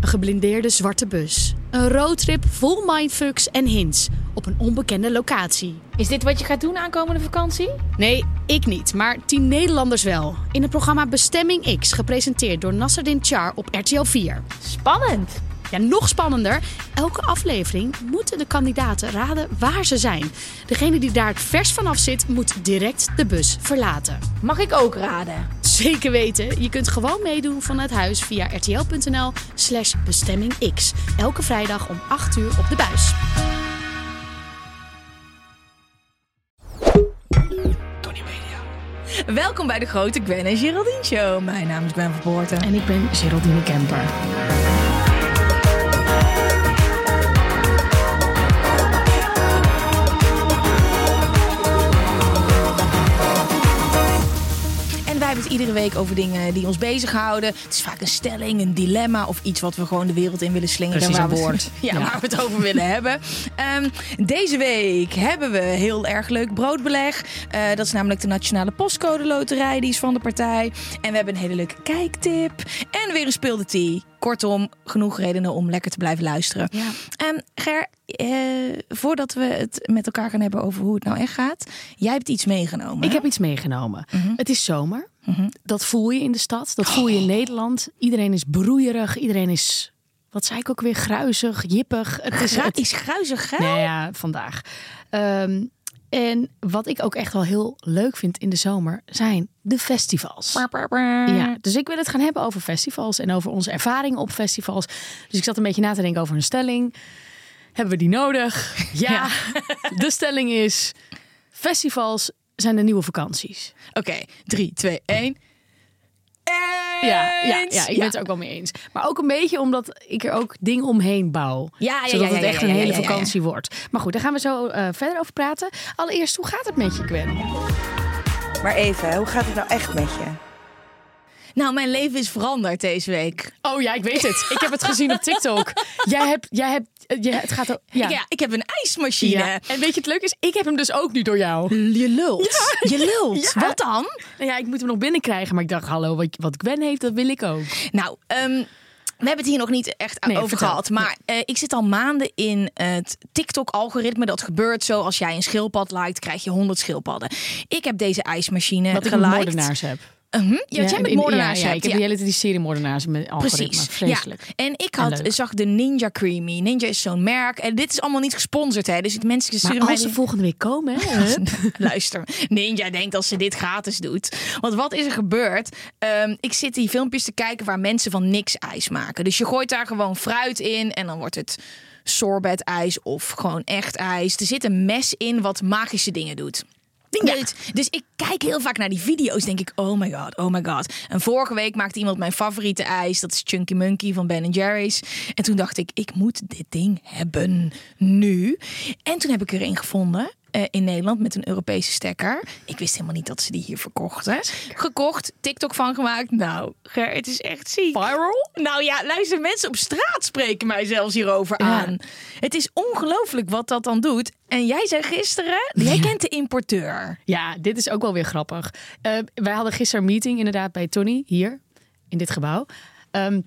Een geblindeerde zwarte bus. Een roadtrip vol mindfucks en hints op een onbekende locatie. Is dit wat je gaat doen aankomende vakantie? Nee, ik niet, maar tien Nederlanders wel. In het programma Bestemming X, gepresenteerd door Nasserdin Char op RTL 4. Spannend. Ja, nog spannender. Elke aflevering moeten de kandidaten raden waar ze zijn. Degene die daar het vers vanaf zit, moet direct de bus verlaten. Mag ik ook raden? Zeker weten. Je kunt gewoon meedoen vanuit huis via rtl.nl slash bestemmingx. Elke vrijdag om 8 uur op de buis. Welkom bij de grote Gwen en Geraldine Show. Mijn naam is Gwen van Poorten. En ik ben Geraldine Kemper. Iedere week over dingen die ons bezighouden. Het is vaak een stelling, een dilemma of iets wat we gewoon de wereld in willen slingeren. Precies, waar we woord. Ja, Ja. waar we het over willen hebben. Ehm, deze week hebben we heel erg leuk broodbeleg. Eh, dat is namelijk de Nationale Postcode Loterij. Die is van de partij. En we hebben een hele leuke kijktip. En weer een speelde tea. Kortom, genoeg redenen om lekker te blijven luisteren. Ja. Ehm, Ger, eh, voordat we het met elkaar gaan hebben over hoe het nou echt gaat. Jij hebt iets meegenomen. Ik hè? heb iets meegenomen. Mhm. Het is zomer. Dat voel je in de stad. Dat voel je in Nederland. Iedereen is broeierig. Iedereen is, wat zei ik ook weer, gruizig, jippig. Het is, het, is gruizig geil. Nou ja, vandaag. Ehm, en wat ik ook echt wel heel leuk vind in de zomer zijn de festivals. Ja, dus ik wil het gaan hebben over festivals en over onze ervaringen op festivals. Dus ik zat een beetje na te denken over een stelling. Hebben we die nodig? Ja. De stelling is: festivals zijn de nieuwe vakanties. Oké, 3, 2, 1. Ja, ja, ja ik ben het er ook wel mee eens. Maar ook een beetje omdat ik er ook dingen omheen bouw. Ja, ja, zodat ja, het echt ja, een hele ja, ja, ja. vakantie wordt. Maar goed, daar gaan we zo eh, verder over praten. Allereerst, hoe gaat het met je, Gwen? Maar even, hoe gaat het nou echt met je? Nou, mijn leven is veranderd deze week. Oh ja, ik weet het. Ik heb het gezien op TikTok. Jij hebt, jij hebt, eh, het gaat ook. Ja. Ja. ik heb een ijsmachine. Ja. En weet je het leuk is? Ik heb hem dus ook nu door jou. Je lult. Je lult. Ja. Wat dan? Nou ja, ik moet hem nog binnenkrijgen. Maar ik dacht, hallo, wat, wat Gwen heeft, dat wil ik ook. Nou, ehm, we hebben het hier nog niet echt Nee, over vertel. gehad. Maar eh, ik zit al maanden in het TikTok-algoritme. Dat gebeurt zo. Als jij een schildpad liked, krijg je 100 schildpadden. Ik heb deze ijsmachine Wat ik met geliked. moordenaars Mhm. Ja, wat jij met moordenaars ja, ja, ik heb ja. die hele tijd die serie moordenaars met algoritme. Precies. Vreselijk. Ja. En ik had, zag de Ninja Creamy. Ninja is zo'n merk. En dit is allemaal niet gesponsord, hè? Dus het mensen sturen Maar mij als ze die- volgende week komen, hè? Luister, Ninja denkt als ze dit gratis doet. Want wat is er gebeurd? Ehm, ik zit die filmpjes te kijken waar mensen van niks ijs maken. Dus je gooit daar gewoon fruit in en dan wordt het sorbet ijs of gewoon echt ijs. Er zit een mes in wat magische dingen doet. Dus, dus ik kijk heel vaak naar die video's, denk ik, oh my god, oh my god. En vorige week maakte iemand mijn favoriete ijs, dat is Chunky Monkey van Ben Jerry's. En toen dacht ik, ik moet dit ding hebben nu. En toen heb ik er een gevonden. Eh, in Nederland met een Europese stekker. Ik wist helemaal niet dat ze die hier verkochten. Gekocht, TikTok van gemaakt. Nou, Ger, het is echt ziek. Viral? Nou ja, luister, mensen op straat spreken mij zelfs hierover Ja. aan. Het is ongelooflijk wat dat dan doet. En jij zei gisteren, jij kent de importeur. Ja, dit is ook wel weer grappig. Eh, wij hadden gisteren een meeting inderdaad bij Tony, hier, in dit gebouw. Ehm,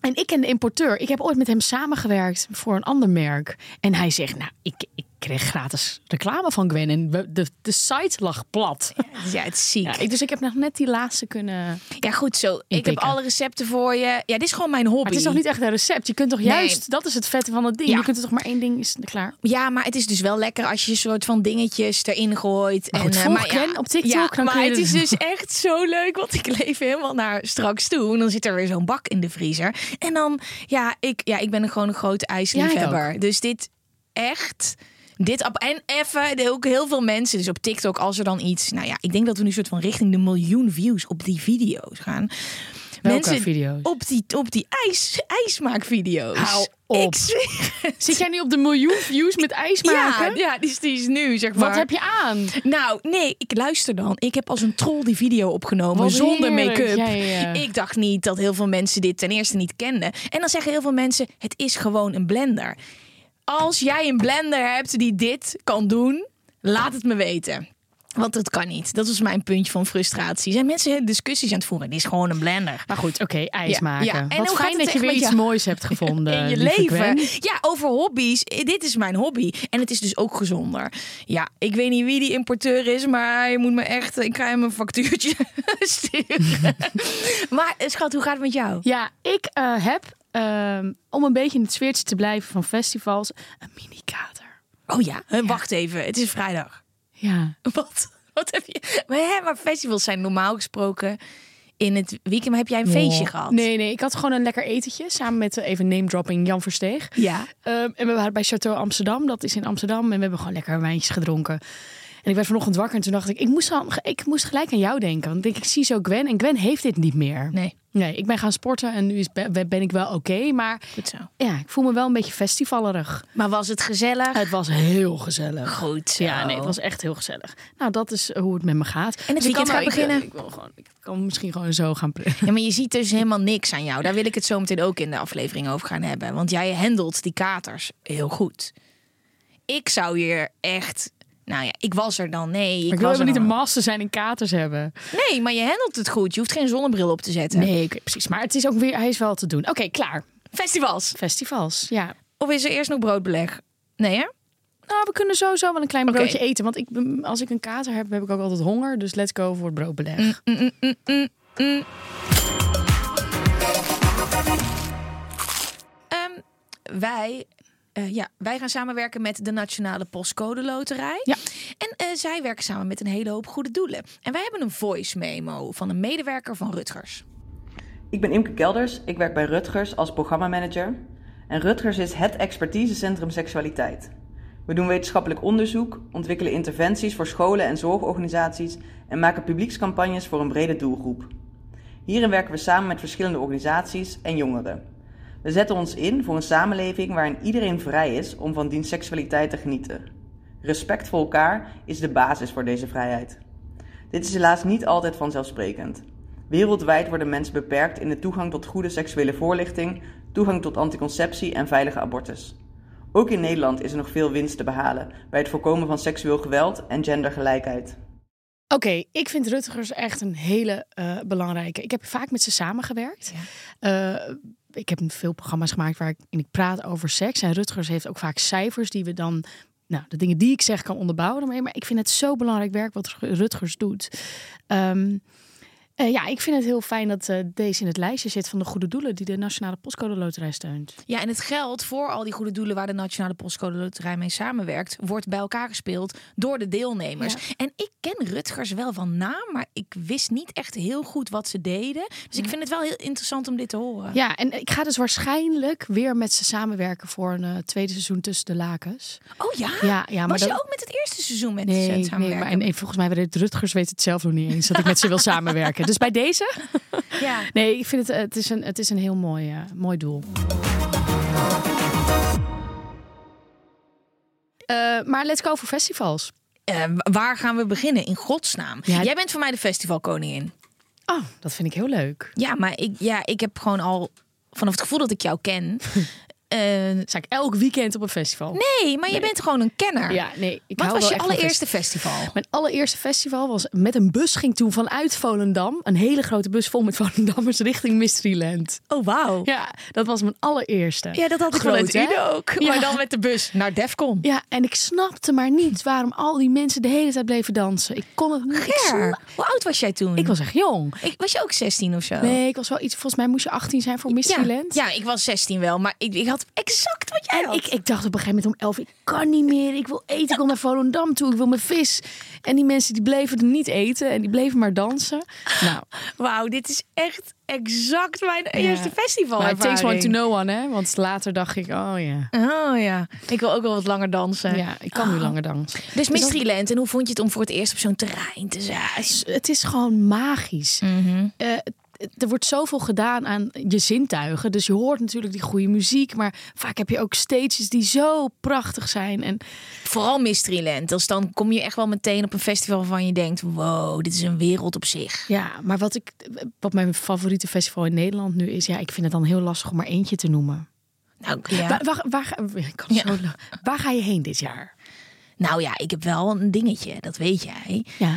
en ik ken de importeur. Ik heb ooit met hem samengewerkt voor een ander merk. En hij zegt, nou, ik, ik kreeg gratis reclame van Gwen. En we- de, de site lag plat. Ja, het is ziek. Ja, ik, dus ik heb nog net die laatste kunnen... Ja, goed zo. Ik heb alle recepten voor je. Ja, dit is gewoon mijn hobby. Maar het is nog niet echt een recept. Je kunt toch Nee. juist, dat is het vette van het ding. Ja. Je kunt er toch maar één ding, is klaar. Ja, maar het is dus wel lekker als je een soort van dingetjes erin gooit. Maar goed, eh, maar ja, Gwen op TikTok, Ja, dan maar kun je het is het- dus echt zo leuk, want ik leef helemaal naar straks toe. En dan zit er weer zo'n bak in de vriezer. En dan, ja, ik, ja, ik ben een gewoon een grote ijsliefhebber. dus dit echt... Dit op en even ook heel veel mensen dus op TikTok als er dan iets nou ja ik denk dat we nu soort van richting de miljoen views op die video's gaan Welke Mensen video's? op die, op die ijs, ijsmaakvideo's. Hou op. Zit jij nu op de miljoen views met ijs maken? Ja, ja die, is, die is nu, zeg maar. Wat heb je aan? Nou, nee, ik luister dan. Ik heb als een troll die video opgenomen Wat zonder make-up. Ja, ja, ja. Ik dacht niet dat heel veel mensen dit ten eerste niet kenden. En dan zeggen heel veel mensen: het is gewoon een blender. Als jij een blender hebt die dit kan doen, laat het me weten. Want dat kan niet. Dat was mijn puntje van frustratie. Zijn mensen discussies aan het voeren? Dit is gewoon een blender. Maar goed, oké, ijs maken. ja. En Wat fijn dat je weer iets moois hebt gevonden in je leven. Ja, over hobby's. Dit is mijn hobby. En het is dus ook gezonder. Ja, ik weet niet wie die importeur is, maar je moet me echt. Ik ga hem een factuurtje sturen. maar eh, schat, hoe gaat het met jou? Ja, ik eh, heb, ehm, om een beetje in het sfeertje te blijven van festivals, een mini-kater. Oh ja, wacht even. Het is vrijdag. Ja. Wat? Wat heb je? Maar, hè, maar festivals zijn normaal gesproken in het weekend. Maar heb jij een feestje gehad? Nee, nee, ik had gewoon een lekker etentje samen met eh, even name dropping Jan Versteeg. Ja. Ehm, en we waren bij Château Amsterdam, dat is in Amsterdam. En we hebben gewoon lekker wijntjes gedronken. En ik werd vanochtend wakker en toen dacht ik, ik moest, al, ik moest gelijk aan jou denken. Want ik, denk, ik zie zo Gwen en Gwen heeft dit niet meer. Nee, Nee, ik ben gaan sporten en nu is, ben ik wel oké. maar goed zo. ja, ik voel me wel een beetje festivallerig. Maar was het gezellig? Het was heel gezellig. Goed zo. Ja, nee, het was echt heel gezellig. Nou, dat is hoe het met me gaat. En het ik weekend kan, gaat ik, beginnen? Ik, wil gewoon, ik kan misschien gewoon zo gaan... Ja, maar je ziet dus helemaal niks aan jou. Daar wil ik het zo meteen ook in de aflevering over gaan hebben. Want jij handelt die katers heel goed. Ik zou hier echt... Nou ja, ik was er dan. Nee, ik, Ik wil helemaal niet een master zijn in katers hebben. Nee, maar je handelt het goed. Je hoeft geen zonnebril op te zetten. Nee, precies. Maar het is ook weer, hij is wel te doen. Oké, klaar. Festivals. Festivals, ja. Of is er eerst nog broodbeleg? Nee, hè? Nou, we kunnen sowieso wel een klein broodje eten. Want ik, als ik een kater heb, heb ik ook altijd honger. Dus let's go voor het broodbeleg. Ehm, wij, eh, ja, wij gaan samenwerken met de Nationale Postcode Loterij. Ja. En eh, zij werken samen met een hele hoop goede doelen. En wij hebben een voice memo van een medewerker van Rutgers. Ik ben Imke Kelders, ik werk bij Rutgers als programmamanager. En Rutgers is het expertisecentrum seksualiteit. We doen wetenschappelijk onderzoek, ontwikkelen interventies voor scholen en zorgorganisaties en maken publiekscampagnes voor een brede doelgroep. Hierin werken we samen met verschillende organisaties en jongeren. We zetten ons in voor een samenleving waarin iedereen vrij is om van diens seksualiteit te genieten. Respect voor elkaar is de basis voor deze vrijheid. Dit is helaas niet altijd vanzelfsprekend. Wereldwijd worden mensen beperkt in de toegang tot goede seksuele voorlichting, toegang tot anticonceptie en veilige abortus. Ook in Nederland is er nog veel winst te behalen bij het voorkomen van seksueel geweld en gendergelijkheid. Oké, ik vind Rutgers echt een hele eh, belangrijke. Ik heb vaak met ze samengewerkt. Eh, ik heb veel programma's gemaakt waar ik, ik praat over seks. En Rutgers heeft ook vaak cijfers die we dan, nou, de dingen die ik zeg kan onderbouwen. Maar ik vind het zo belangrijk werk wat Rutgers doet. Ehm, eh, ja, ik vind het heel fijn dat eh, deze in het lijstje zit van de goede doelen die de Nationale Postcode Loterij steunt. Ja, en het geld voor al die goede doelen waar de Nationale Postcode Loterij mee samenwerkt, wordt bij elkaar gespeeld door de deelnemers. En ik ken Rutgers wel van naam, maar ik wist niet echt heel goed wat ze deden. Dus ik vind het wel heel interessant om dit te horen. Ja, en ik ga dus waarschijnlijk weer met ze samenwerken voor een eh, tweede seizoen tussen de lakens. Oh ja? Ja, ja maar Was je ook met het eerste seizoen met ze Nee, het nee samenwerken? maar en, en volgens mij weet Rutgers weet het zelf nog niet eens dat ik met ze wil samenwerken. Dus bij deze? Ja. Nee, ik vind het, het, is, een, het is een heel mooi, eh, mooi doel. Eh, maar let's go voor festivals. Eh, waar gaan we beginnen? In godsnaam. Ja. Jij bent voor mij de festivalkoningin. Oh, dat vind ik heel leuk. Ja, maar ik, ja, ik heb gewoon al vanaf het gevoel dat ik jou ken. eh, Sta ik elk weekend op een festival? nee, maar je bent gewoon een kenner. Ja, nee. Ik Wat hou was wel je allereerste festival? Mijn allereerste festival was met een bus ging toen vanuit Volendam. Een hele grote bus vol met Volendammers richting Mysteryland. Oh, wauw. Ja, dat was mijn allereerste. Ja, dat had ik? Uden ook. Ja. Maar dan met de bus naar Defcon. Ja, en ik snapte maar niet waarom al die mensen de hele tijd bleven dansen. Ik kon het niet. Sna- hoe oud was jij toen? ik was echt jong. Ik, was je ook 16 of zo? Nee, ik was wel iets. Volgens mij moest je 18 zijn voor Ja, Mysteryland. ja, ik was 16 wel, maar ik, ik had exact wat jij En had. ik, ik dacht op een gegeven moment om 11, ik kan niet meer. Ik wil eten, ik wil naar Volendam toe, ik wil mijn vis. En die mensen die bleven er niet eten en die bleven maar dansen. Nou, Wauw, dit is echt exact mijn eerste festival. maar it takes one to know one, hè? Want later dacht ik, oh ja. Oh ja, ik wil ook wel wat langer dansen. Ja, ik kan nu langer dansen. Dus Mysteryland, en hoe vond je het om voor het eerst op zo'n terrein te zijn? Het is gewoon magisch. Eh, er wordt zoveel gedaan aan je zintuigen. Dus je hoort natuurlijk die goede muziek. Maar vaak heb je ook stages die zo prachtig zijn. En Vooral Mysteryland. Dus dan kom je echt wel meteen op een festival waarvan je denkt... wow, dit is een wereld op zich. ja, maar wat, ik, wat mijn favoriete festival in Nederland nu is... Ja, ik vind het dan heel lastig om maar eentje te noemen. Nou ja, Waar, waar, zo ga je heen dit jaar? nou ja, ik heb wel een dingetje, dat weet jij. Ja.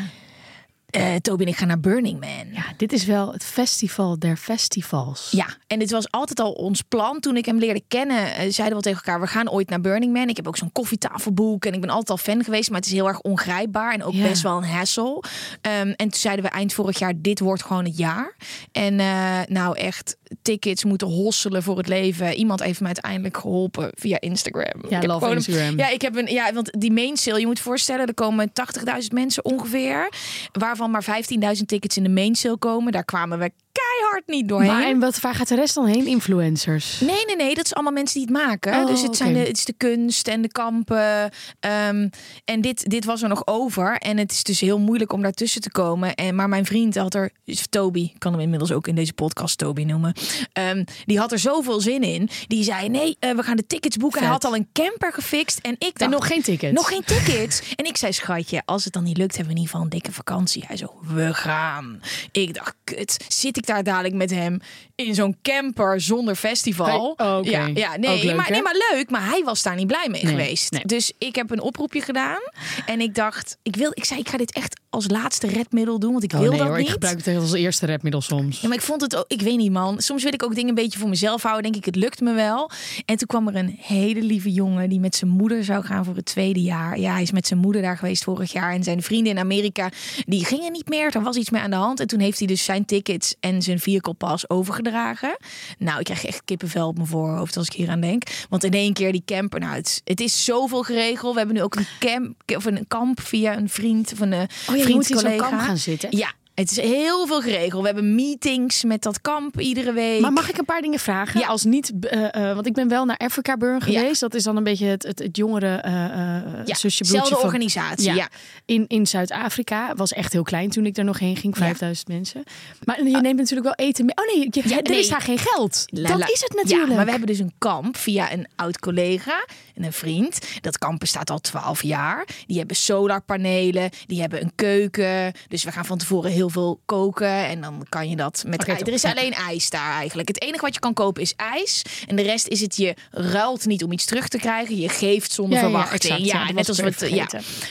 Eh Toby en ik gaan naar Burning Man. ja, dit is wel het festival der festivals. Ja, en dit was altijd al ons plan. Toen ik hem leerde kennen, eh, zeiden we al tegen elkaar: we gaan ooit naar Burning Man. Ik heb ook zo'n koffietafelboek en ik ben altijd al fan geweest, maar het is heel erg ongrijpbaar en ook Ja. best wel een hassle. Ehm, en toen zeiden we eind vorig jaar: dit wordt gewoon het jaar. En eh, nou echt, tickets moeten hosselen voor het leven. Iemand heeft me uiteindelijk geholpen via Instagram. Ik heb love een- Instagram. ja, ik heb een, ja, want die main sale, je moet voorstellen, er komen 80.000 mensen ongeveer, waarvan maar 15.000 tickets in de main sale komen. Daar kwamen we keihard niet doorheen. Maar en wat, waar gaat de rest dan heen? Influencers? Nee, nee, nee. Dat is allemaal mensen die het maken. Oh, dus het, zijn de, het is de kunst en de kampen. Ehm, en dit, dit was er nog over. En het is dus heel moeilijk om daartussen te komen. En, maar mijn vriend had er... Toby, ik kan hem inmiddels ook in deze podcast Toby noemen. Ehm, die had er zoveel zin in. Die zei, nee, eh, we gaan de tickets boeken. Hij had al een camper gefixt. En ik dacht... En nog geen tickets? Nog geen tickets. En ik zei, schatje, als het dan niet lukt, hebben we in ieder geval een dikke vakantie. Hij zo, we gaan. Ik dacht, kut, zit ik daar dadelijk met hem in zo'n camper zonder festival? Hey, oh. Ja, ja nee, leuk, maar, nee, maar leuk. Maar hij was daar niet blij mee Nee, geweest. nee. Dus ik heb een oproepje gedaan. En ik dacht, ik, wil, ik zei, ik ga dit echt als laatste redmiddel doen. Want ik Oh, wil nee, dat hoor, niet. Ik gebruik het als eerste redmiddel soms. Ja, maar ik vond het ook, ik weet niet man. Soms wil ik ook dingen een beetje voor mezelf houden. Denk ik, het lukt me wel. En toen kwam er een hele lieve jongen die met zijn moeder zou gaan voor het tweede jaar. Ja, hij is met zijn moeder daar geweest vorig jaar. En zijn vrienden in Amerika, die gingen niet meer. Er was iets mee aan de hand. En toen heeft hij dus zijn tickets en zijn vehicle pass overgedragen. Nou, ik krijg echt kippenvel op mijn voorhoofd als ik hier aan denk. Want in één keer die camper, nou, het, is- het is zoveel geregeld. We hebben nu ook een camp, of een kamp via een vriend van een Oh ja, vriend, moet collega. kamp gaan zitten. Ja, het is heel veel geregeld. We hebben meetings met dat kamp iedere week. Maar mag ik een paar dingen vragen? Ja. Als niet, eh, eh, want ik ben wel naar Africa Burn Ja. geweest. Dat is dan een beetje het, het, het jongere eh eh ja, zusje broertje van- organisatie. Ja. In, in Zuid-Afrika was echt heel klein toen ik daar nog heen ging, 5000 mensen. Maar je neemt natuurlijk wel eten mee. Oh nee, je, er nee. is daar geen geld. La, dat is het natuurlijk. Maar we hebben dus een kamp via een oud collega en een vriend. Dat kamp bestaat al 12 jaar. Die hebben solarpanelen, die hebben een keuken. Dus we gaan van tevoren heel veel koken en dan kan je dat met top. Er is alleen ijs daar eigenlijk. Het enige wat je kan kopen is ijs en de rest is het je ruilt niet om iets terug te krijgen. Je geeft zonder Ja, ja, verwachting. exact. Ja, net als het ja.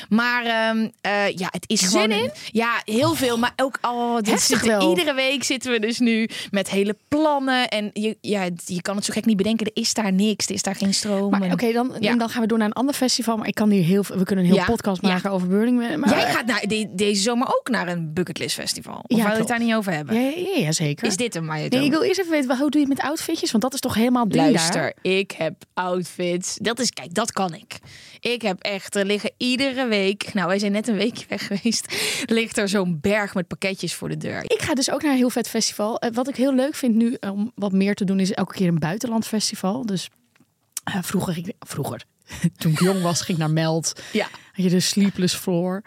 Maar ehm, eh, ja, het is Zin in? ja, heel veel. Maar ook al wel. iedere week zitten we dus nu met hele plannen. En je, ja, je kan het zo gek niet bedenken. Er is daar niks. Er is daar geen stroom. Maar oké, dan, Ja. en dan gaan we door naar een ander festival. Maar ik kan hier heel. We kunnen een heel Ja. podcast maken over Burning Man. Maar, Jij gaat naar, de- deze zomer ook naar een bucketlist festival. Of Ja, wil je het daar niet over hebben? Ja, ja, ja, zeker. Is dit je het Nee, ik wil eerst even weten, hoe doe je het met outfitjes? Want dat is toch helemaal ding Luister, daar? ik heb outfits. Dat is, kijk, dat kan ik. Ik heb echt, er liggen iedere week, nou wij zijn net een weekje weg geweest, ligt er zo'n berg met pakketjes voor de deur. Ik ga dus ook naar een heel vet festival. Eh, wat ik heel leuk vind nu om wat meer te doen, is elke keer een buitenlandfestival. Dus eh, vroeger, ging ik- vroeger, toen ik jong was, ging ik naar Meld. Ja. Had je de Sleepless Floor.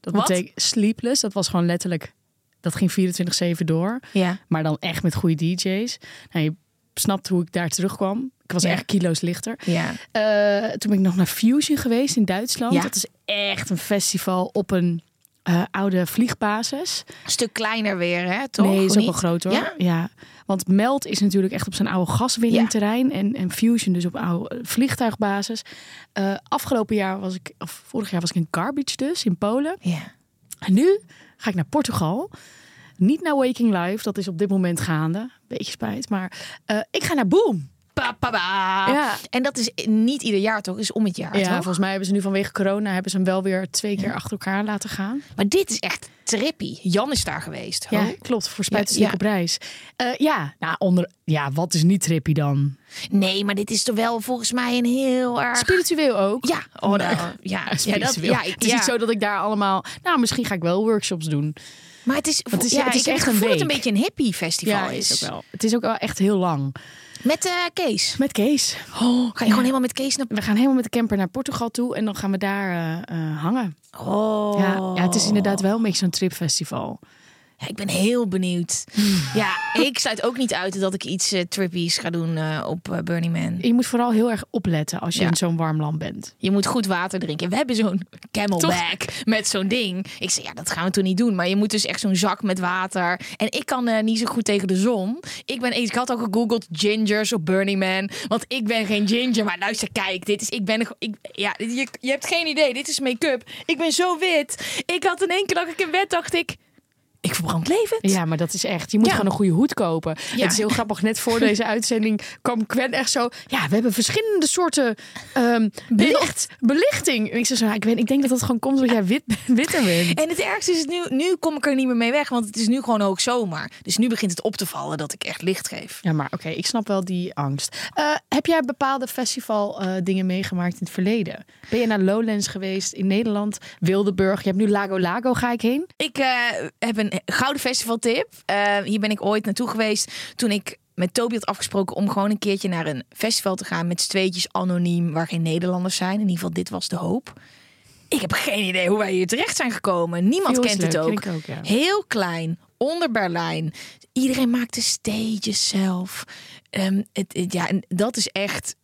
Dat betekent Sleepless. Dat was gewoon letterlijk, dat ging 24/7 door. Ja. Maar dan echt met goede DJ's. Nou, je snapt hoe ik daar terugkwam. Ik was Ja. echt kilo's lichter. Ja. Eh, toen ben ik nog naar Fusion geweest in Duitsland. Ja. Dat is echt een festival op een eh, oude vliegbasis. Een stuk kleiner weer, hè? Toch? Nee, is ook wel groot hoor. Ja? Ja? Want Meld is natuurlijk echt op zijn oude gaswinningterrein. En, en Fusion dus op oude vliegtuigbasis. Eh, afgelopen jaar was ik, of vorig jaar was ik in Garbage dus, in Polen. Ja. En nu ga ik naar Portugal. Niet naar Waking Life, dat is op dit moment gaande. Beetje spijt, maar eh, ik ga naar Boom. Pa. Ja. En dat is niet ieder jaar toch? Is om het jaar Ja, toch? volgens mij hebben ze nu vanwege corona hebben ze hem wel weer twee keer achter elkaar laten gaan. Maar dit is echt trippy. Jan is daar geweest. Ja, klopt. Voor Ja, spuiten ja. op reis. Eh, ja, nou, onder, ja, wat is niet trippy dan? Nee, maar dit is toch wel volgens mij een heel erg... Spiritueel ook. Ja, oh, nou, ja. Ja, ja, dat, ja, ik- het is ja. niet zo dat ik daar allemaal... Nou, misschien ga ik wel workshops doen. Maar het is, Het is- ja, het is echt een gevoel dat het een week. beetje een hippie festival is. is ook wel. Het is ook wel echt heel lang. Met eh, Kees. Met Kees. Oh, ga je gewoon helemaal met Kees naar... We gaan helemaal met de camper naar Portugal toe en dan gaan we daar eh, eh, hangen. Oh. Ja, ja, het is inderdaad wel een beetje zo'n tripfestival. Ja, ik ben heel benieuwd. Ja, ik sluit ook niet uit dat ik iets uh, trippies ga doen uh, op uh, Burning Man. Je moet vooral heel erg opletten als je Ja. in zo'n warm land bent. Je moet goed water drinken. We hebben zo'n camelback met zo'n ding. Ik zei, ja, dat gaan we toen niet doen. Maar je moet dus echt zo'n zak met water. En ik kan eh, niet zo goed tegen de zon. Ik, ben, ik had ook gegoogeld gingers op Burning Man. Want ik ben geen ginger. Maar luister, kijk, dit is, ik ben, ik, ja, je, je hebt geen idee. Dit is make-up. Ik ben zo wit. Ik had in één keer lag ik in bed, dacht ik, ik verbrand levend. Ja, maar dat is echt. Je moet Ja. gewoon een goede hoed kopen. Ja. Het is heel grappig. Net voor deze uitzending kwam Gwen echt zo. Ja, we hebben verschillende soorten belicht, belichting. En ik zei zo, ja, Gwen, ik denk dat dat gewoon komt omdat jij wit, witter bent. En het ergste is het nu, nu kom ik er niet meer mee weg, want het is nu gewoon hoog zomer. Dus nu begint het op te vallen dat ik echt licht geef. Ja, maar oké, ik snap wel die angst. Eh, heb jij bepaalde festival eh, dingen meegemaakt in het verleden? Ben je naar Lowlands geweest in Nederland? Wildeburg? Je hebt nu Lago Lago, ga ik heen? Ik eh, heb een gouden festivaltip. Eh, hier ben ik ooit naartoe geweest toen ik met Toby had afgesproken om gewoon een keertje naar een festival te gaan met tweetjes anoniem waar geen Nederlanders zijn. In ieder geval, dit was de hoop. Ik heb geen idee hoe wij hier terecht zijn gekomen. Niemand kent het ook. ja. Heel klein, onder Berlijn. Iedereen maakte stages zelf. Ehm, het, het- ja, en dat is echt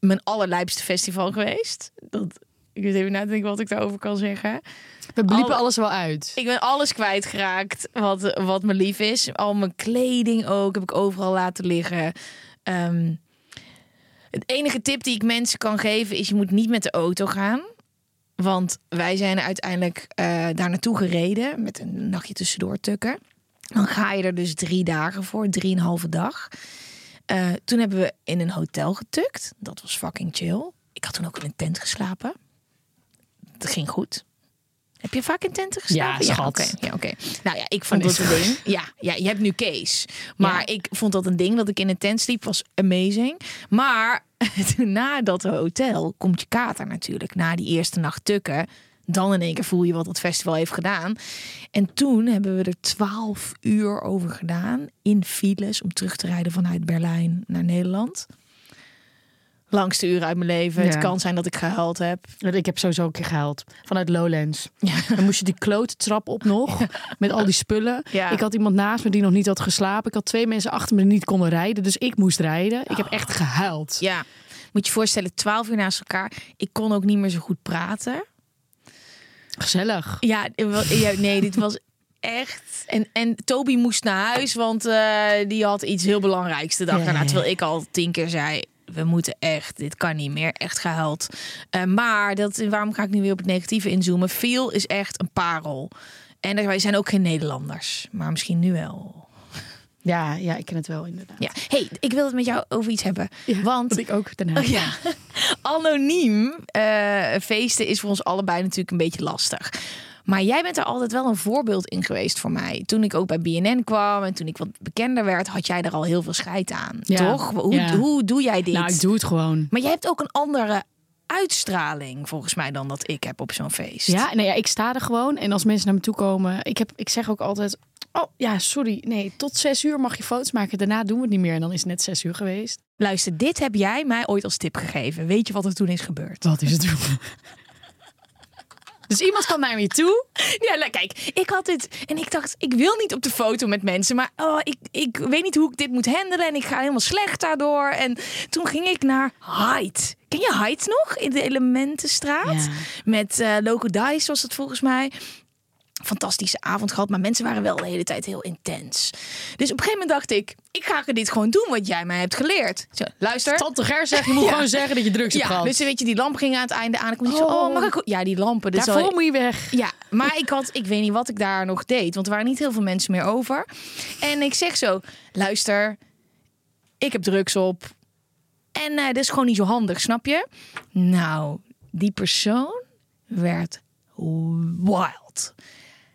mijn allerlijpste festival geweest. Dat, ik weet even na te denken wat ik daarover kan zeggen. We bliepen Alle- alles wel uit. Ik ben alles kwijtgeraakt wat, wat me lief is. Al mijn kleding ook heb ik overal laten liggen. Ehm, het enige tip die ik mensen kan geven is: je moet niet met de auto gaan. Want wij zijn uiteindelijk eh, daar naartoe gereden met een nachtje tussendoor tukken. Dan ga je er dus drie dagen voor, drieënhalve dag. Eh, toen hebben we in een hotel getukt. Dat was fucking chill. Ik had toen ook in een tent geslapen. Dat ging goed. Heb je vaak in tenten geslapen? Ja, schat. oké. Ja, oké. Nou ja, ik vond dat een ding. Ja, ja, je hebt nu Kees. Maar ik vond dat een ding dat ik in een tent sliep was amazing. Maar na dat hotel komt je kater natuurlijk. Na die eerste nacht tukken. Dan in één keer voel je wat dat festival heeft gedaan. En toen hebben we er twaalf uur over gedaan. In files om terug te rijden vanuit Berlijn naar Nederland. Langste uren uit mijn leven. Ja. Het kan zijn dat ik gehuild heb. Ik heb sowieso een keer gehaald. Vanuit Lowlands. Dan moest je die klote trap op nog. Met al die spullen. Ja. Ik had iemand naast me die nog niet had geslapen. Ik had twee mensen achter me die niet konden rijden. Dus ik moest rijden. Ik heb echt gehuild. Ja, moet je voorstellen, twaalf uur naast elkaar. Ik kon ook niet meer zo goed praten. Gezellig. Ja, ja, nee, dit was echt. En, en Toby moest naar huis, want eh, die had iets heel belangrijks de dag daarna. Terwijl ik al tien keer zei. We moeten echt, dit kan niet meer, echt gehuild. Eh, maar dat, waarom ga ik nu weer op het negatieve inzoomen? Feel is echt een parel. En wij zijn ook geen Nederlanders, maar misschien nu wel. Ja, ja, ik ken het wel inderdaad. Ja, hey, ik wil het met jou over iets hebben. Ja, want dat ik ook daarna. Oh ja. Anoniem eh, feesten is voor ons allebei natuurlijk een beetje lastig. Maar jij bent er altijd wel een voorbeeld in geweest voor mij. Toen ik ook bij BNN kwam en toen ik wat bekender werd, had jij er al heel veel scheid aan. Ja. Toch? Hoe, Ja. hoe doe jij dit? Nou, ik doe het gewoon. Maar jij hebt ook een andere uitstraling volgens mij dan dat ik heb op zo'n feest. Ja, nee, ja, ik sta er gewoon. En als mensen naar me toe komen, ik, heb, ik zeg ook altijd: Oh ja, sorry. Nee, tot zes uur mag je foto's maken. Daarna doen we het niet meer. En dan is het net zes uur geweest. Luister, dit heb jij mij ooit als tip gegeven. Weet je wat er toen is gebeurd? Wat is het doen? Dus iemand kwam naar me toe. Ja, kijk, ik had dit en ik dacht, ik wil niet op de foto met mensen, maar oh, ik, ik weet niet hoe ik dit moet handelen en ik ga helemaal slecht daardoor. En toen ging ik naar Hyde. Ken je Hyde nog in de Elementenstraat? Ja. Met eh Loco Dice was het volgens mij. Fantastische avond gehad, maar mensen waren wel de hele tijd heel intens. Dus op een gegeven moment dacht ik, ik ga dit gewoon doen wat jij mij hebt geleerd. Zo, luister. Tante Ger zegt, je moet Ja. gewoon zeggen dat je drugs hebt Ja, gehad. dus weet je, die lamp ging aan het einde aan. Ik kon niet zo, Oh. oh, mag ik... Ja, die lampen. is Daarvoor al- moet je weg. ja, maar ik had, ik weet niet wat ik daar nog deed, want er waren niet heel veel mensen meer over. En ik zeg zo: luister, ik heb drugs op. En eh dat is gewoon niet zo handig, snap je? Nou, die persoon werd wild.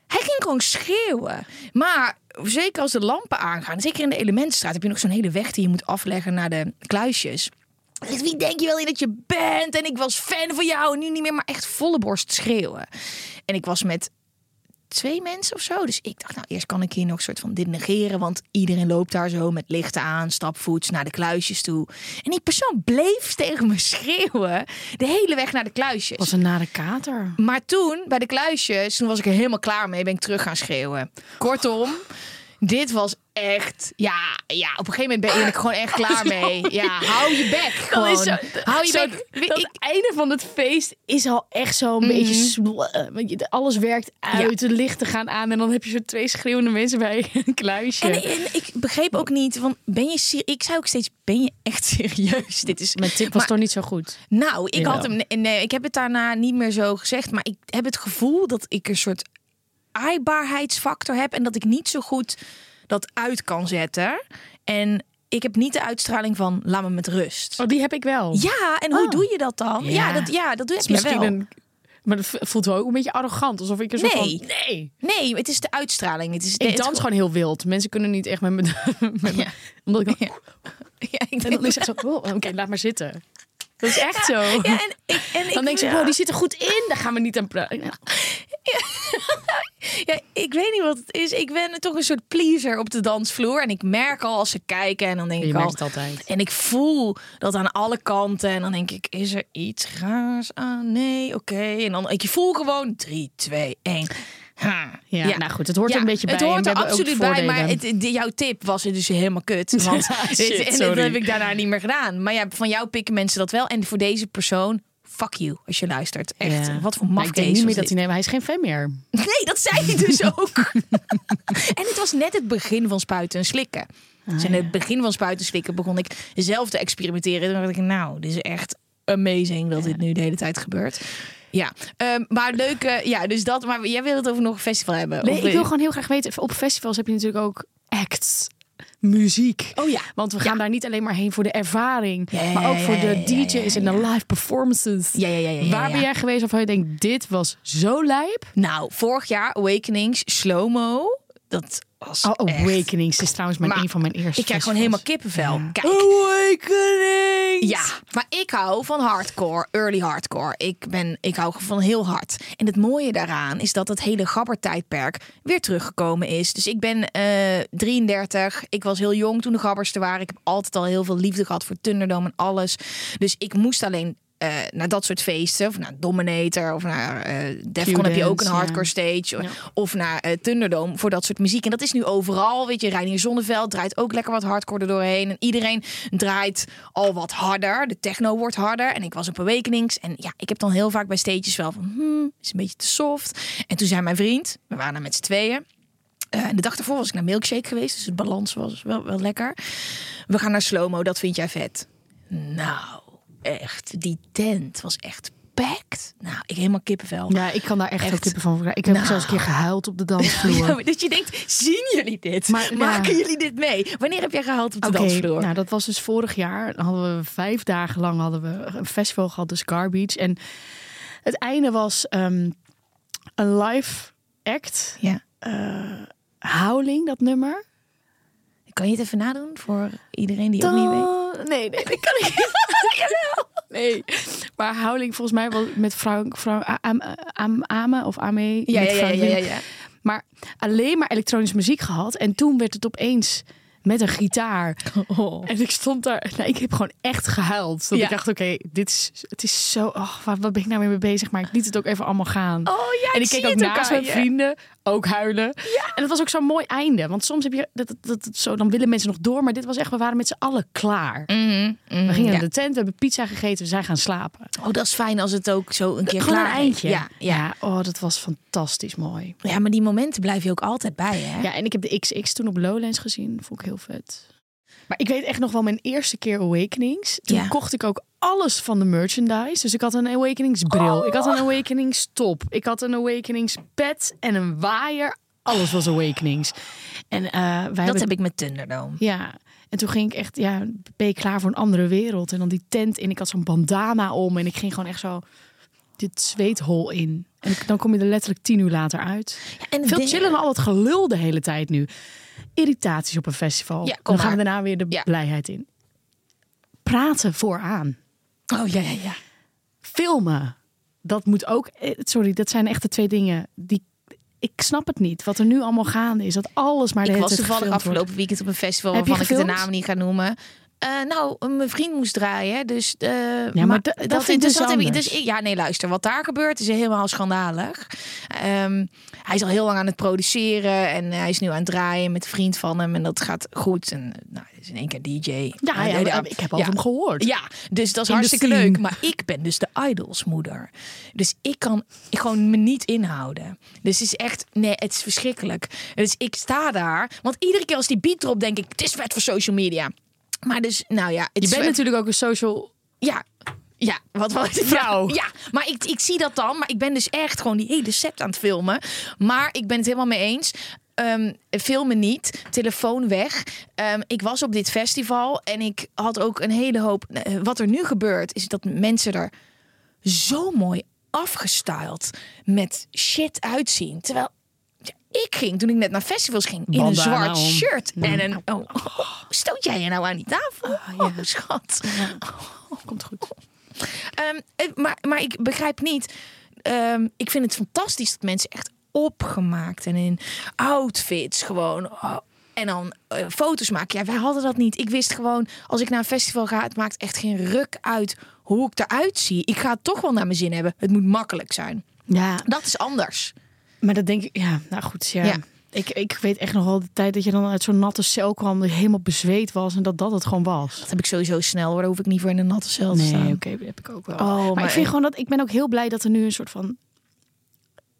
Hij ging gewoon schreeuwen. Maar zeker als de lampen aangaan, zeker in de Elementenstraat, heb je nog zo'n hele weg die je moet afleggen naar de kluisjes. Wie denk je wel in dat je bent? En ik was fan van jou nu niet meer, maar echt volle borst schreeuwen. En ik was met twee mensen of zo. Dus ik dacht, nou, eerst kan ik hier nog een soort van dit negeren. Want iedereen loopt daar zo met lichten aan, stapvoets naar de kluisjes toe. En die persoon bleef tegen me schreeuwen de hele weg naar de kluisjes. was een nare kater. Maar toen, bij de kluisjes, toen was ik er helemaal klaar mee. Ben ik terug gaan schreeuwen. Kortom, dit was echt... Ja, ja op een gegeven moment ben ik gewoon echt klaar mee. Ja, hou je bek gewoon. Zo, hou je zo- bek. dat Ik- einde van het feest is al echt zo'n beetje... sl- eh, want je- Alles werkt uit, de lichten gaan aan... en dan heb je zo twee schreeuwende mensen bij een kluisje. En, en ik begreep ook niet, van ben je Ik zei ook steeds, ben je echt serieus? Dit is Mijn tip was Maar- toch niet zo goed? Nou, ik Jawel. had hem. nee, Nee, ik heb het daarna niet meer zo gezegd. Maar ik heb het gevoel dat ik een soort aaibaarheidsfactor heb. En dat ik niet zo goed dat uit kan zetten. En ik heb niet de uitstraling van laat me met rust. Oh, die heb ik wel. Ja, en hoe Oh. doe je dat dan? Ja, Ja. dat, ja, dat doe je wel. een... Maar dat voelt wel ook een beetje arrogant. Alsof ik er zo Nee. van... Nee. Nee, het is de uitstraling. Het is Ik dans gewoon heel wild. Mensen kunnen niet echt met me... Met me Ja. Omdat ik dan... Ja, ik En dan is het zo... oh, Oké, laat maar zitten. Dat is echt zo. Ja, en ik, en ik, dan denk je, wow, die zit er goed in. Daar gaan we niet aan praten. Ja, ik weet niet wat het is. Ik ben toch een soort pleaser op de dansvloer. En ik merk al als ze kijken en dan denk Je ik al... altijd. En ik voel dat aan alle kanten. En dan denk ik, is er iets raars aan? Nee, oké. En dan, ik voel gewoon 3, 2, 1. Ha. Ja, nou goed, het hoort er Ja, een beetje bij. Het hoort er absoluut bij, maar het, de- jouw tip was er dus helemaal kut. Want Ja, shit, en dat heb ik daarna niet meer gedaan. Maar ja, van jou pikken mensen dat wel. En voor deze persoon, fuck you als je luistert. Echt, Ja. wat voor maf ik denk niet meer dat hij... Nee, maar hij is geen fan meer. Nee, dat zei hij dus ook. en het was net het begin van spuiten en slikken. dus in het begin van spuiten en slikken begon ik zelf te experimenteren. En toen dacht ik, nou, dit is echt amazing dat dit nu de hele tijd gebeurt. Ja, ehm, maar leuk. eh, ja, dus dat. Maar jij wil het over nog een festival hebben? Nee, Of- ik wil gewoon heel graag weten... Op festivals heb je natuurlijk ook acts, muziek. Oh ja. Want we gaan daar niet alleen maar heen voor de ervaring... Ja, maar ook voor de DJ's en de live performances. Ja, ja, ja, Waar ben jij geweest waarvan je denkt... dit was zo lijp? Nou, vorig jaar Awakenings, Slow-Mo. Dat was Oh, echt- Awakenings is trouwens mijn, Maar een van mijn eerste Ik krijg gewoon helemaal kippenvel. Kijk. Awakenings! Ja, maar ik hou van hardcore, early hardcore. Ik, ben, ik hou van heel hard. En het mooie daaraan is dat het hele gabbertijdperk weer teruggekomen is. Dus ik ben eh 33. Ik was heel jong toen de gabbers er waren. Ik heb altijd al heel veel liefde gehad voor Thunderdome en alles. Dus ik moest alleen eh, naar dat soort feesten. Of naar Dominator. Of naar eh Defcon heb je ook een hardcore stage. Ja. Of naar eh, Thunderdome voor dat soort muziek. En dat is nu overal. Weet je, Reinier Zonneveld draait ook lekker wat hardcore er doorheen. En iedereen draait al wat harder. De techno wordt harder. En ik was op Awakenings. En ja, ik heb dan heel vaak bij stages wel van... Hmm, is een beetje te soft. En toen zei mijn vriend... We waren daar met z'n tweeën. En de dag daarvoor was ik naar Milkshake geweest. Dus het balans was wel, wel lekker. We gaan naar Slow-Mo. Dat vind jij vet. Nou, echt. Die tent was echt packed. Nou, ik helemaal kippenvel. Ja, ik kan daar echt, Echt. kippen van krijgen. Ik heb Nou. zelfs een keer gehuild op de dansvloer. Ja, dat je denkt, zien jullie dit? Maar, ja. Maken jullie dit mee? Wanneer heb jij gehaald op de dansvloer? nou dat was dus vorig jaar. Dan hadden we vijf dagen lang hadden we een festival gehad, dus Scar Beach. En het einde was ehm, een live act. ja. Howling, dat nummer. Kan je het even nadoen voor iedereen die ook niet weet? Nee, nee, dat kan ik niet. Nee, maar Howling volgens mij was met Frank, Frank Am, Am, Ame of Ame. Ja, met ja, ja, ja, ja. Maar alleen maar elektronische muziek gehad. En toen werd het opeens met een gitaar. En ik stond daar. Nou, ik heb gewoon echt gehuild. Dat Ja. ik dacht, oké, dit is, het is zo. Oh, wat, wat ben ik nou weer mee bezig? Maar ik liet het ook even allemaal gaan. Oh ja, en ik keek ook het naast mijn vrienden ook huilen. En het was ook zo'n mooi einde. Want soms heb je dat, dat, dat, dat zo, dan willen mensen nog door. Maar dit was echt, we waren met z'n allen klaar. Mhm, mhm, We gingen ja. naar de tent, we hebben pizza gegeten, we zijn gaan slapen. Oh, dat is fijn als het ook zo een keer Gewoon klaar een eindje. Ja, ja. ja, oh, dat was fantastisch mooi. ja, maar die momenten blijf je ook altijd bij, hè? Ja, en ik heb de XX toen op Lowlands gezien. Vond ik heel vet. Maar ik weet echt nog wel mijn eerste keer Awakenings. Toen Ja. kocht ik ook alles van de merchandise. Dus ik had een Awakenings bril. Ik had een Awakenings top. Ik had een Awakenings pet en een waaier. Alles was Awakenings. En eh, wij dat hebben... heb ik met Thunderdome. Ja. En toen ging ik echt, ja, ben je klaar voor een andere wereld? En dan die tent in. Ik had zo'n bandana om en ik ging gewoon echt zo dit zweethol in. En dan kom je er letterlijk tien uur later uit. en Veel de- chillen dan al het gelul de hele tijd nu. Irritaties op een festival. Ja, kom dan gaan we daarna weer de Ja. blijheid in. Praten vooraan. Oh ja, ja, ja. Filmen. Dat moet ook. eh, Sorry, dat zijn echt de twee dingen die ik snap het niet. Wat er nu allemaal gaande is. Dat alles maar de Ik was toevallig afgelopen weekend op een festival waarvan ik de naam niet ga noemen. Eh, nou, mijn vriend moest draaien, dus... eh, maar da- dat vind ik dus dat heb ik- dus, ja, nee, luister. Wat daar gebeurt is helemaal schandalig. Ehm, hij is al heel lang aan het produceren en hij is nu aan het draaien met een vriend van hem. En dat gaat goed. En nou, hij is in één keer DJ. Ja, ja, Eh, ik heb over ja. hem gehoord. Ja, dus dat is In hartstikke leuk. Maar ik ben dus de idolsmoeder. Dus ik kan gewoon me niet inhouden. Dus het is echt, nee, het is verschrikkelijk. Dus ik sta daar, want iedere keer als die beat erop, denk ik, het is vet voor social media. Maar dus, nou ja, Je bent natuurlijk ook een social... ja. Ja, wat was het? Vrouw. Ja, maar ik, ik zie dat dan. Maar ik ben dus echt gewoon die hele set aan het filmen. Maar ik ben het helemaal mee eens. Ehm, filmen niet, telefoon weg. Ehm, ik was op dit festival en ik had ook een hele hoop. eh, Wat er nu gebeurt, is dat mensen er zo mooi afgestyled met shit uitzien. Terwijl ik ging toen ik net naar festivals ging in een zwart om. shirt en een. Oh, oh, stoot jij je nou aan die tafel? Oh, schat. Komt goed. Ehm, eh, maar, maar ik begrijp niet. ehm, ik vind het fantastisch dat mensen echt opgemaakt en in outfits gewoon. oh, en dan eh, foto's maken. Ja, wij hadden dat niet. Ik wist gewoon, als ik naar een festival ga, het maakt echt geen ruk uit hoe ik eruit zie. Ik ga het toch wel naar mijn zin hebben. Het moet makkelijk zijn. Ja, Dat is anders. Maar dat denk ik... Ja, nou goed, ja. Ja. Ik, ik weet echt nog wel de tijd dat je dan uit zo'n natte cel kwam... dat je helemaal bezweet was en dat dat het gewoon was. Dat heb ik sowieso snel. Hoor. Daar hoef ik niet voor in een natte cel te staan. Nee, oké, dat heb ik ook wel. Oh, maar, maar ik vind gewoon dat ik ben ook heel blij dat er nu een soort van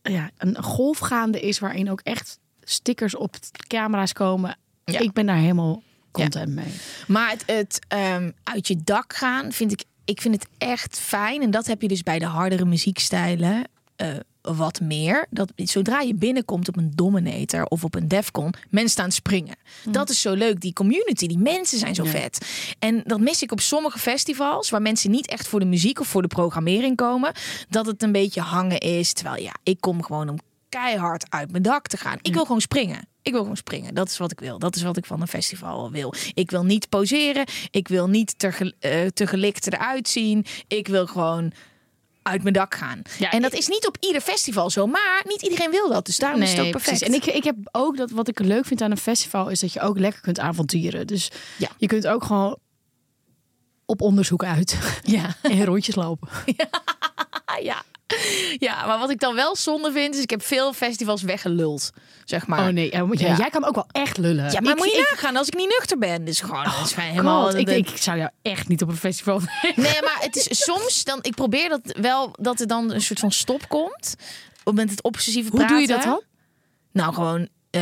ja, een golf gaande is waarin ook echt stickers op camera's komen. Ja. Ik ben daar helemaal content mee. Maar het, het ehm, uit je dak gaan vind ik, ik vind het echt fijn. En dat heb je dus bij de hardere muziekstijlen eh, wat meer. Dat zodra je binnenkomt op een Dominator of op een Defcon, mensen staan springen. Dat is zo leuk. Die community, die mensen zijn zo vet. En dat mis ik op sommige festivals, waar mensen niet echt voor de muziek of voor de programmering komen. Dat het een beetje hangen is. Terwijl ja, ik kom gewoon om keihard uit mijn dak te gaan. Ik wil gewoon springen. Ik wil gewoon springen. Dat is wat ik wil. Dat is wat ik van een festival wil. Ik wil niet poseren. Ik wil niet te, eh, te gelikt eruit zien. Ik wil gewoon uit mijn dak gaan. Ja, en dat is niet op ieder festival zo. Maar niet iedereen wil dat. Dus daarom is het ook perfect. precies. En ik, ik heb ook dat wat ik leuk vind aan een festival is dat je ook lekker kunt avonturen. Dus Ja. je kunt ook gewoon op onderzoek uit Ja. en rondjes lopen. Ja. ja, maar wat ik dan wel zonde vind, is ik heb veel festivals weggeluld. Zeg maar. Oh nee, ja, Ja. jij kan ook wel echt lullen. Ja, maar Ik- moet je nagaan als ik niet nuchter ben. Dus gewoon, dat is gewoon helemaal... God, ik, de- ik zou jou echt niet op een festival Nee, maar het is soms dan. Ik probeer dat wel dat er dan een soort van stop komt. Met het obsessieve Hoe praten. doe je dat dan? Nou, gewoon eh,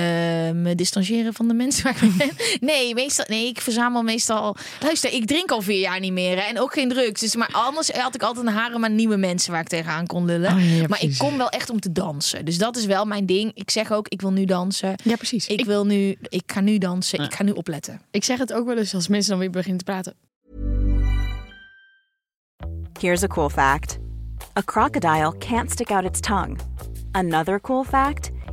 me distancieren van de mensen waar ik mee ben. Nee, meestal, nee, ik verzamel meestal. Luister, ik drink al vier jaar niet meer hè, en ook geen drugs. Dus, maar anders had ik altijd een harem aan nieuwe mensen waar ik tegenaan kon lullen. Oh, ja, maar ik kom wel echt om te dansen. Dus dat is wel mijn ding. Ik zeg ook, ik wil nu dansen. Ja, precies. Ik, Ik, wil nu, ik ga nu dansen. Ik ga nu opletten. ik zeg het ook wel eens als mensen dan weer beginnen te praten. Here's a cool fact a crocodile can't stick out its tongue. Another cool fact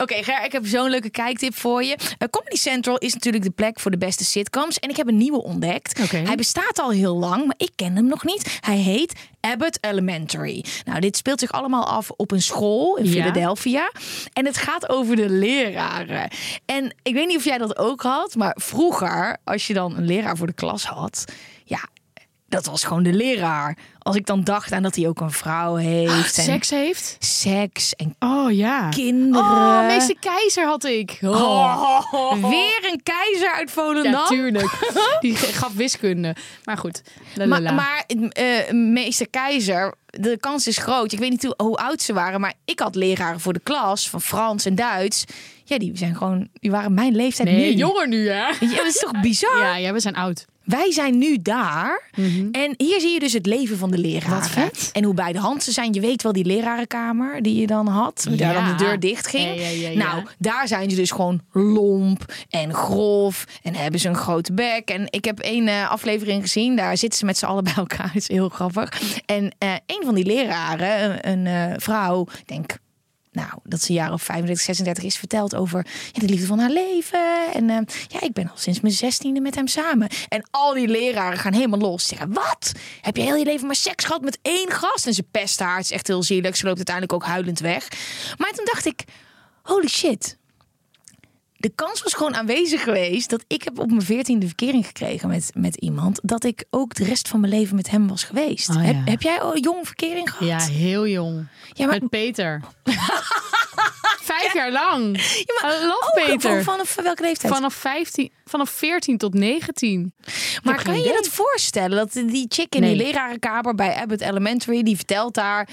Oké, Ger, ik heb zo'n leuke kijktip voor je. Eh, Comedy Central is natuurlijk de plek voor de beste sitcoms. En ik heb een nieuwe ontdekt. Hij bestaat al heel lang, maar ik ken hem nog niet. Hij heet Abbott Elementary. Nou, dit speelt zich allemaal af op een school in Ja. Philadelphia. En het gaat over de leraren. En ik weet niet of jij dat ook had, maar vroeger, als je dan een leraar voor de klas had, ja, dat was gewoon de leraar. Als ik dan dacht aan dat hij ook een vrouw heeft. en Seks heeft? seks en Oh ja. kinderen. Oh, meester Keizer had ik. Oh. Weer een keizer uit Volendam. Ja, tuurlijk. Die gaf wiskunde. Maar goed. maar lalala. maar eh, meester Keizer, de kans is groot. Ik weet niet hoe, hoe oud ze waren, maar ik had leraren voor de klas van Frans en Duits. Ja, die zijn gewoon, die waren mijn leeftijd nee, nu. jonger nu, hè? Ja, dat is toch bizar? Ja, ja, we zijn oud. Wij zijn nu daar. En hier zie je dus het leven van de leraren. Wat vet. En hoe bij de hand ze zijn. Je weet wel die lerarenkamer die je dan had. Waar Ja. dan de deur dicht ging. Ja, ja. Nou, daar zijn ze dus gewoon lomp en grof. En hebben ze een grote bek. En ik heb één eh, aflevering gezien. Daar zitten ze met z'n allen bij elkaar. Dat is heel grappig. En eh, een van die leraren, een, een, eh, vrouw, ik denk nou, dat ze een jaar of 35, 36 is verteld over de liefde van haar leven. En eh, ja, ik ben al sinds mijn zestiende met hem samen. En al die leraren gaan helemaal los. Zeggen, wat? Heb je heel je leven maar seks gehad met één gast? En ze pesten haar. Het is echt heel zielig. Ze loopt uiteindelijk ook huilend weg. Maar toen dacht ik, holy shit. De kans was gewoon aanwezig geweest dat ik heb op mijn veertiende verkering gekregen met, met iemand. Dat ik ook de rest van mijn leven met hem was geweest. Oh, ja. heb, heb jij al jong verkering gehad? Ja, heel jong. Ja, maar- Met Peter. Vijf jaar lang. Ja, maar love Peter. Vanaf welke leeftijd? Vanaf, 15, vanaf 14 tot 19. maar kan je idee. dat voorstellen? Dat die chick in Nee. die lerarenkamer bij Abbott Elementary, die vertelt daar...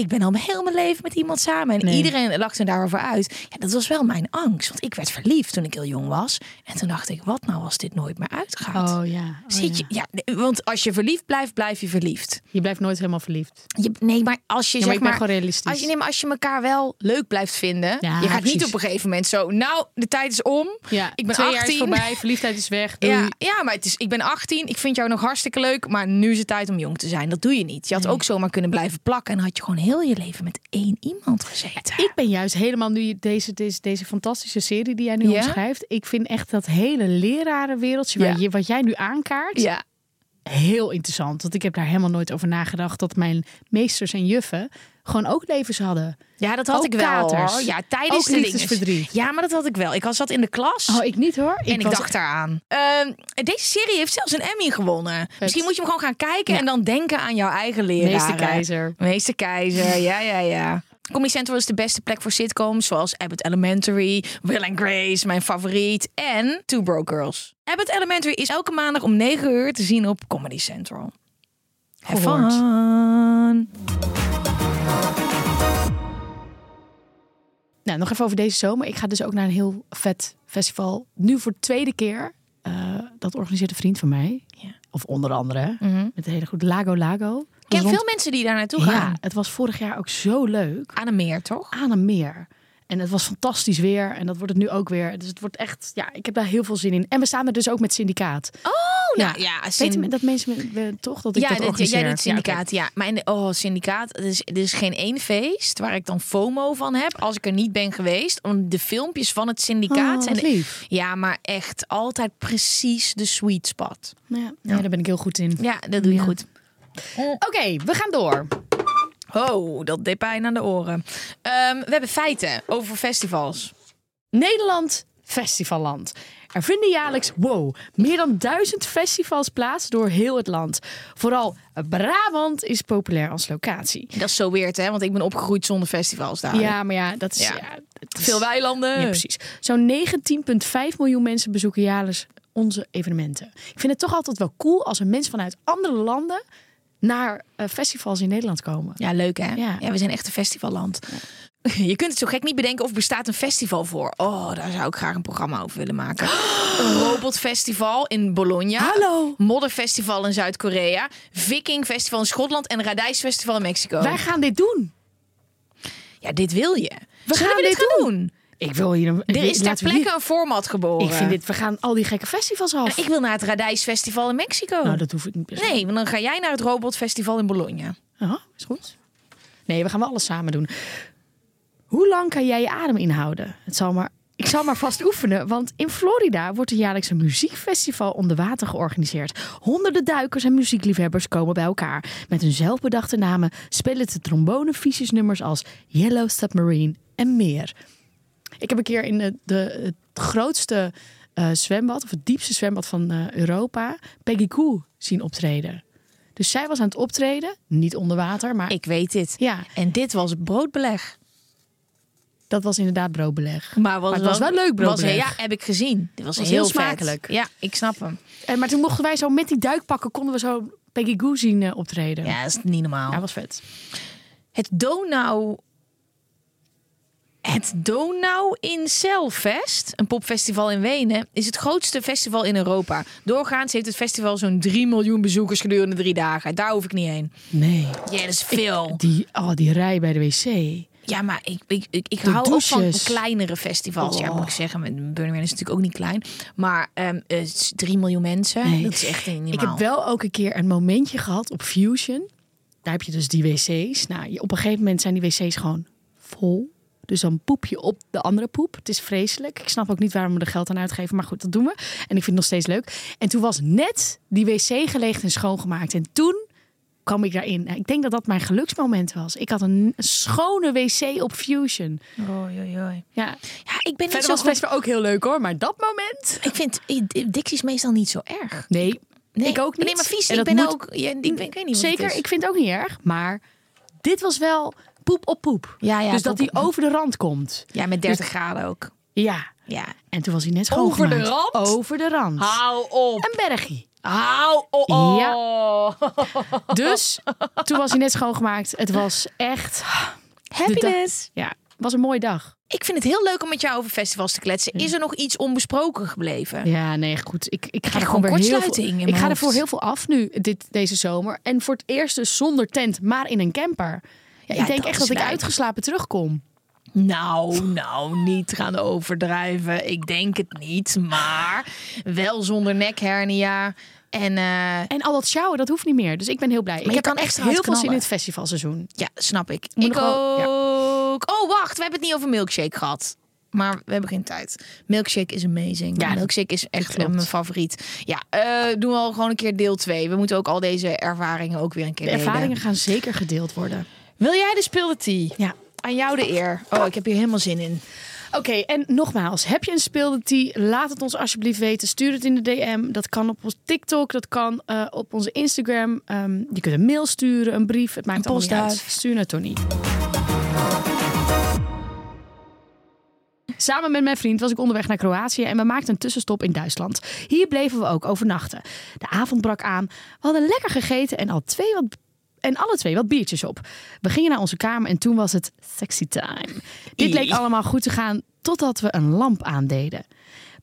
Ik ben al heel mijn leven met iemand samen. En Nee. iedereen lacht er daarover uit. Ja, dat was wel mijn angst. Want ik werd verliefd toen ik heel jong was. En toen dacht ik, wat nou als dit nooit meer uitgaat? Oh ja. Oh, Zit je, ja. want als je verliefd blijft, blijf je verliefd. Je blijft nooit helemaal verliefd. Je, nee, maar als je Ja, maar zeg ik ben maar, gewoon realistisch. Als je, nee, maar als je elkaar wel leuk blijft vinden, Ja, je gaat niet op een gegeven moment zo. Nou, de tijd is om. Ja, ik ben twee 18. jaar is voorbij, verliefdheid is weg. Doei. Ja, ja, maar het is, ik ben 18. Ik vind jou nog hartstikke leuk. Maar nu is het tijd om jong te zijn. Dat doe je niet. Je had ook zomaar kunnen blijven plakken. En had je gewoon heel je leven met één iemand gezeten. Ik ben juist helemaal nu deze, deze, deze fantastische serie die jij nu Ja? omschrijft. Ik vind echt dat hele lerarenwereldje Ja. waar je, wat jij nu aankaart Ja. heel interessant. Want ik heb daar helemaal nooit over nagedacht dat mijn meesters en juffen gewoon ook levens hadden. ja, dat had Ook ik wel. katers. Hoor. Ja, tijdens Ook de liefdesverdriet. Ja, maar dat had ik wel. Ik was zat in de klas. Oh, ik niet hoor. en ik was- dacht daaraan. Ehm, deze serie heeft zelfs een Emmy gewonnen. Misschien moet je hem gewoon gaan kijken Ja. en dan denken aan jouw eigen leraar. Meester Keizer. Meester Keizer, ja, ja, ja. Comedy Central is de beste plek voor sitcoms zoals Abbott Elementary, Will and Grace, mijn favoriet, en Two Broke Girls. Abbott Elementary is elke maandag om 9 uur te zien op Comedy Central. Have fun. Nou, nog even over deze zomer. Ik ga dus ook naar een heel vet festival. Nu voor de tweede keer. Eh, dat organiseert een vriend van mij. Ja. Of onder andere. Met de hele goed Lago Lago. Ik ken veel mensen die daar naartoe gaan. Ja, het was vorig jaar ook zo leuk. Aan een meer, toch? Aan een meer. En het was fantastisch weer. En dat wordt het nu ook weer. Dus het wordt echt... Ja, ik heb daar heel veel zin in. En we staan er dus ook met syndicaat. Oh, nou ja. Weten men- dat mensen we- toch dat ik ja, dat dit- organiseer? jij doet Ja, syndicaat, ja. Maar in de, oh, syndicaat, er is, er is geen één feest waar ik dan FOMO van heb als ik er niet ben geweest. Want de filmpjes van het syndicaat Oh, zijn... de- lief. ja, maar echt altijd precies de sweet spot. Ja, ja, daar ben ik heel goed in. Ja, dat doe je Ja. goed. Oké, we gaan door. Oh, dat deed pijn aan de oren. Ehm, we hebben feiten over festivals. Nederland, festivalland. Er vinden jaarlijks, wow, meer dan duizend festivals plaats door heel het land. Vooral Brabant is populair als locatie. Dat is zo weird, hè? Want ik ben opgegroeid zonder festivals daar. Ja, maar ja, dat is... Ja. Ja. het is- Veel weilanden. Ja, precies. Zo'n 19,5 miljoen mensen bezoeken jaarlijks onze evenementen. Ik vind het toch altijd wel cool als er mensen vanuit andere landen naar eh, festivals in Nederland komen. Ja, leuk hè? Ja. Ja, we zijn echt een festivalland. Je kunt het zo gek niet bedenken of er bestaat een festival voor. Oh, daar zou ik graag een programma over willen maken. Een robotfestival in Bologna. Hallo. Modderfestival in Zuid-Korea. Viking festival in Schotland en Radijsfestival in Mexico. Wij gaan dit doen. Ja, dit wil je. We Zullen gaan we dit dit gaan doen? Ik wil hier een. Er is ter plekke een format geboren. Ik vind dit. We gaan al die gekke festivals af. Ik wil naar het Radijsfestival in Mexico. Nou, dat hoef ik niet. Nee, want dan ga jij naar het robotfestival in Bologna. Aha, is goed. Nee, we gaan wel alles samen doen. Hoe lang kan jij je adem inhouden? Het zal maar, ik zal maar vast oefenen, want in Florida wordt er jaarlijks een muziekfestival onder water georganiseerd. Honderden duikers en muziekliefhebbers komen bij elkaar. Met hun zelfbedachte namen spelen de trombone nummers als Yellow Submarine en meer. Ik heb een keer in de, de, het grootste eh, zwembad, of het diepste zwembad van eh, Europa, Peggy Gou zien optreden. Dus zij was aan het optreden, niet onder water, maar Ik weet dit. ja, En dit was broodbeleg. dat was inderdaad broodbeleg. Maar, was Maar het was wel leuk broodbeleg. Was, ja, heb ik gezien. Dit was, Was heel, heel vet. smakelijk. Ja, ik snap hem. En, maar toen mochten wij zo met die duikpakken, konden we zo Peggy Gou zien eh, optreden. Ja, dat is niet normaal. Ja, was vet. Het Donau... Het Donau in Celfest, een popfestival in Wenen, is het grootste festival in Europa. Doorgaans heeft het festival zo'n 3 miljoen bezoekers gedurende drie dagen. Daar hoef ik niet heen. Nee. Ja, dat is veel. Die, oh, die rij bij de wc. Ja, maar ik, ik, ik, hou ook van kleinere festivals. Ja, Oh. moet ik zeggen. Met Burning Man is natuurlijk ook niet klein. Maar ehm eh, het is 3 miljoen mensen. Nee. Dat is echt niet Ik heb wel ook een keer een momentje gehad op Fusion. Daar heb je dus die wc's. Nou, op een gegeven moment zijn die wc's gewoon vol. Dus dan poep je op de andere poep. Het is vreselijk. Ik snap ook niet waarom we er geld aan uitgeven. Maar goed, dat doen we. En ik vind het nog steeds leuk. En toen was net die wc gelegd en schoongemaakt. En toen kwam ik daarin. Nou, Ik denk dat dat mijn geluksmoment was. Ik had een schone wc op Fusion. Oei, oei, oei. Ja, Ja, ik ben niet verder zo was goed. festival ook heel leuk hoor. Maar dat moment... Ik vind eh, Dixie is meestal niet zo erg. Nee, Nee, ik ook niet. Nee, maar vies. En Ik ben moet- ook. Ja, ik, ben, ik weet niet. Zeker, ik vind het ook niet erg. Maar dit was wel poep op poep. Ja, ja, dus dat hij over de rand komt. Ja, met 30 graden ook. Ja. Ja. En toen was hij net Over de schoongemaakt. rand? Over de rand. Hou op. Een bergie. Hou op. Oh. Ja. Dus toen was hij net schoongemaakt. Het was echt... Happiness. Ja, was een mooie dag. Ik vind het heel leuk om met jou over festivals te kletsen. Is er nog iets onbesproken gebleven? Ja, nee, goed. Ik, ik ga er gewoon weer heel veel, in Ik ga er voor heel veel af nu dit, deze zomer. En voor het eerst dus zonder tent, maar in een camper. Ja, Ja, ik denk echt dat ik uitgeslapen terugkom. Nou, nou, niet gaan overdrijven. Ik denk het niet. Maar wel zonder nekhernia. En eh, En al dat sjouwen, dat hoeft niet meer. Dus ik ben heel blij. ik je heb kan echt heel veel zin in het festivalseizoen. ja, snap ik. Moet ik nog wel- ja. ook. Oh, wacht. We hebben het niet over milkshake gehad. Maar we hebben geen tijd. Milkshake is amazing. Ja, milkshake is echt mijn favoriet. Ja, eh, doen we al gewoon een keer deel 2. We moeten ook al deze ervaringen ook weer een keer De delen. ervaringen gaan zeker gedeeld worden. Wil jij de speelde tea? Ja. Aan jou de eer. Oh, ik heb hier helemaal zin in. Oké, en nogmaals, heb je een speelde tea? Laat het ons alsjeblieft weten. Stuur het in de DM. Dat kan op ons TikTok, dat kan eh, op onze Instagram. Ehm, je kunt een mail sturen, een brief. Het maakt allemaal niet uit. Stuur naar Tony. Samen met mijn vriend was ik onderweg naar Kroatië en we maakten een tussenstop in Duitsland. Hier bleven we ook overnachten. De avond brak aan. We hadden lekker gegeten en, al twee wat, en alle twee wat biertjes op. We gingen naar onze kamer en toen was het sexy time. Dit leek allemaal goed te gaan totdat we een lamp aandeden.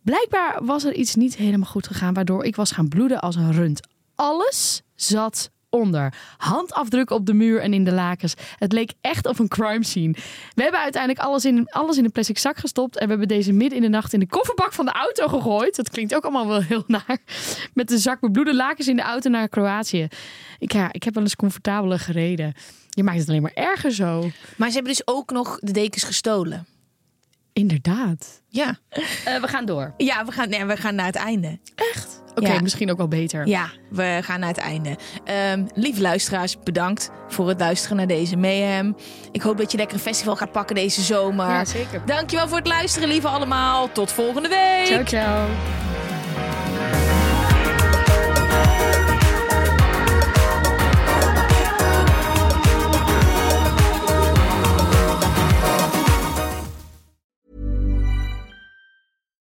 Blijkbaar was er iets niet helemaal goed gegaan, waardoor ik was gaan bloeden als een rund. Alles zat onder. Handafdrukken op de muur en in de lakens. Het leek echt op een crime scene. We hebben uiteindelijk alles in, alles in een plastic zak gestopt. En we hebben deze midden in de nacht in de kofferbak van de auto gegooid. Dat klinkt ook allemaal wel heel naar. Met de zak bebloede lakens in de auto naar Kroatië. Ik, ja, ik heb wel eens comfortabeler gereden. Je maakt het alleen maar erger zo. Maar ze hebben dus ook nog de dekens gestolen. Inderdaad. Ja. we gaan door. Ja, we gaan, nee, we gaan naar het einde. Echt? Oké, Ja. misschien ook wel beter. Ja, we gaan naar het einde. Ehm, lieve luisteraars, bedankt voor het luisteren naar deze Mayhem. Ik hoop dat je lekker een festival gaat pakken deze zomer. Ja, zeker. Dankjewel voor het luisteren, lieve allemaal. Tot volgende week. Ciao, ciao.